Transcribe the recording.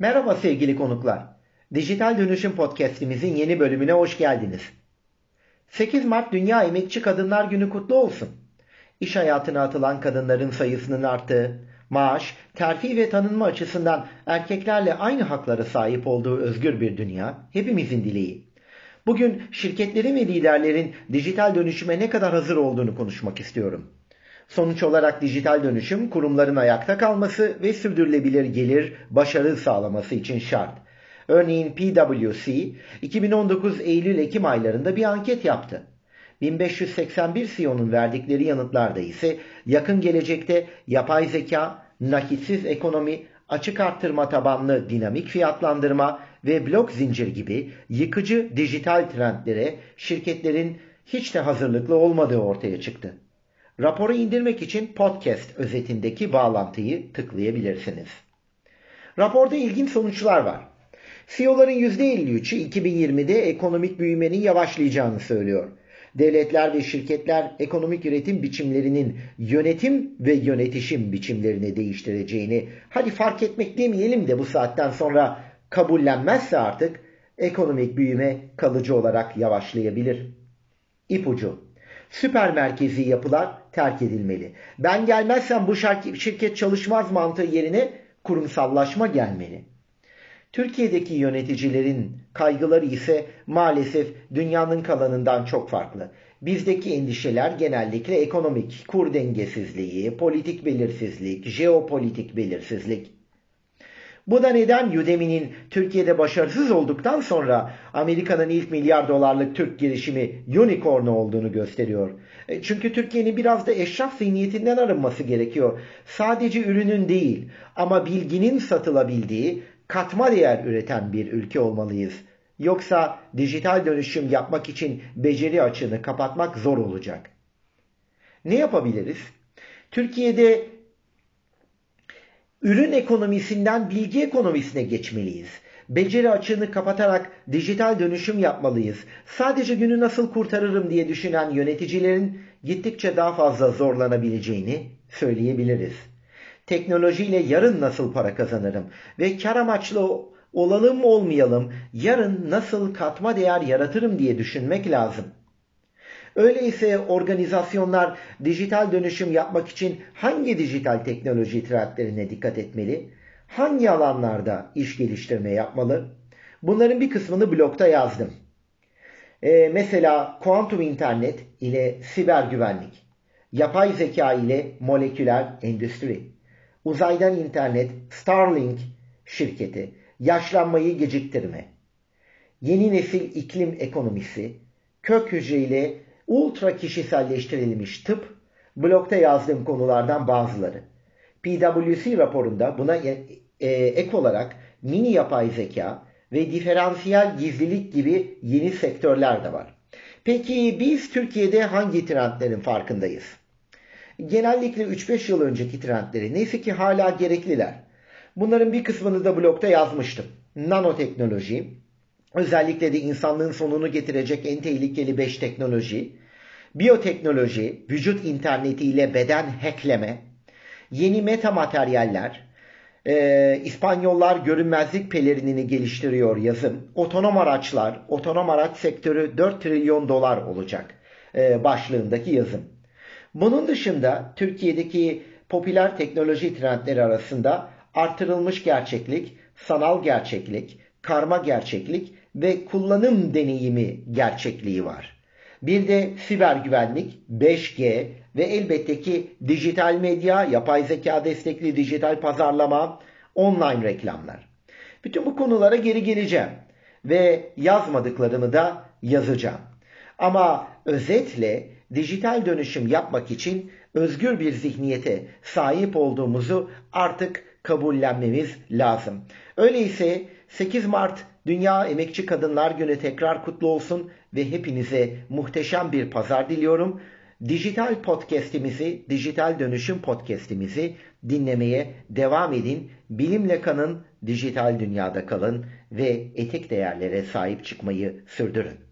Merhaba sevgili konuklar. Dijital Dönüşüm Podcast'imizin yeni bölümüne hoş geldiniz. 8 Mart Dünya Emekçi Kadınlar Günü kutlu olsun. İş hayatına atılan kadınların sayısının arttığı, maaş, terfi ve tanınma açısından erkeklerle aynı haklara sahip olduğu özgür bir dünya hepimizin dileği. Bugün şirketlerin ve liderlerin dijital dönüşüme ne kadar hazır olduğunu konuşmak istiyorum. Sonuç olarak dijital dönüşüm kurumların ayakta kalması ve sürdürülebilir gelir, başarı sağlaması için şart. Örneğin PwC 2019 Eylül-Ekim aylarında bir anket yaptı. 1581 CEO'nun verdikleri yanıtlarda ise yakın gelecekte yapay zeka, nakitsiz ekonomi, açık arttırma tabanlı dinamik fiyatlandırma ve blok zincir gibi yıkıcı dijital trendlere şirketlerin hiç de hazırlıklı olmadığı ortaya çıktı. Raporu indirmek için podcast özetindeki bağlantıyı tıklayabilirsiniz. Raporda ilginç sonuçlar var. CEO'ların %53'ü 2020'de ekonomik büyümenin yavaşlayacağını söylüyor. Devletler ve şirketler ekonomik üretim biçimlerinin yönetim ve yönetişim biçimlerini değiştireceğini, hadi fark etmek demeyelim de bu saatten sonra kabullenmezse artık ekonomik büyüme kalıcı olarak yavaşlayabilir. İpucu Süper merkezi yapılar terk edilmeli. Ben gelmezsem bu şirket çalışmaz mantığı yerine kurumsallaşma gelmeli. Türkiye'deki yöneticilerin kaygıları ise maalesef dünyanın kalanından çok farklı. Bizdeki endişeler genellikle ekonomik, kur dengesizliği, politik belirsizlik, jeopolitik belirsizlik. Bu da neden Udemy'nin Türkiye'de başarısız olduktan sonra Amerika'nın ilk milyar dolarlık Türk girişimi unicorn olduğunu gösteriyor. E, çünkü Türkiye'nin biraz da eşraf zihniyetinden arınması gerekiyor. Sadece ürünün değil ama bilginin satılabildiği, katma değer üreten bir ülke olmalıyız. Yoksa dijital dönüşüm yapmak için beceri açığını kapatmak zor olacak. Ne yapabiliriz? Türkiye'de ürün ekonomisinden bilgi ekonomisine geçmeliyiz. Beceri açığını kapatarak dijital dönüşüm yapmalıyız. Sadece günü nasıl kurtarırım diye düşünen yöneticilerin gittikçe daha fazla zorlanabileceğini söyleyebiliriz. Teknolojiyle yarın nasıl para kazanırım ve kar amaçlı olalım olmayalım yarın nasıl katma değer yaratırım diye düşünmek lazım. Öyleyse organizasyonlar dijital dönüşüm yapmak için hangi dijital teknoloji trendlerine dikkat etmeli? Hangi alanlarda iş geliştirme yapmalı? Bunların bir kısmını blogda yazdım. Ee, mesela kuantum internet ile siber güvenlik, yapay zeka ile moleküler endüstri, uzaydan internet, Starlink şirketi, yaşlanmayı geciktirme, yeni nesil iklim ekonomisi, kök hücre ile ultra kişiselleştirilmiş tıp, blokta yazdığım konulardan bazıları. PwC raporunda buna e, e, ek olarak mini yapay zeka ve diferansiyel gizlilik gibi yeni sektörler de var. Peki biz Türkiye'de hangi trendlerin farkındayız? Genellikle 3-5 yıl önceki trendleri neyse ki hala gerekliler. Bunların bir kısmını da blokta yazmıştım. Nanoteknoloji, özellikle de insanlığın sonunu getirecek en tehlikeli 5 teknoloji, biyoteknoloji, vücut internetiyle beden hackleme, yeni meta materyaller, e, İspanyollar görünmezlik pelerinini geliştiriyor yazın. Otonom araçlar, otonom araç sektörü 4 trilyon dolar olacak e, başlığındaki yazım. Bunun dışında Türkiye'deki popüler teknoloji trendleri arasında artırılmış gerçeklik, sanal gerçeklik, karma gerçeklik ve kullanım deneyimi gerçekliği var. Bir de siber güvenlik, 5G ve elbette ki dijital medya, yapay zeka destekli dijital pazarlama, online reklamlar. Bütün bu konulara geri geleceğim ve yazmadıklarımı da yazacağım. Ama özetle dijital dönüşüm yapmak için özgür bir zihniyete sahip olduğumuzu artık kabullenmemiz lazım. Öyleyse 8 Mart Dünya Emekçi Kadınlar Günü tekrar kutlu olsun ve hepinize muhteşem bir pazar diliyorum. Dijital podcast'imizi, dijital dönüşüm podcast'imizi dinlemeye devam edin. Bilimle kanın, dijital dünyada kalın ve etik değerlere sahip çıkmayı sürdürün.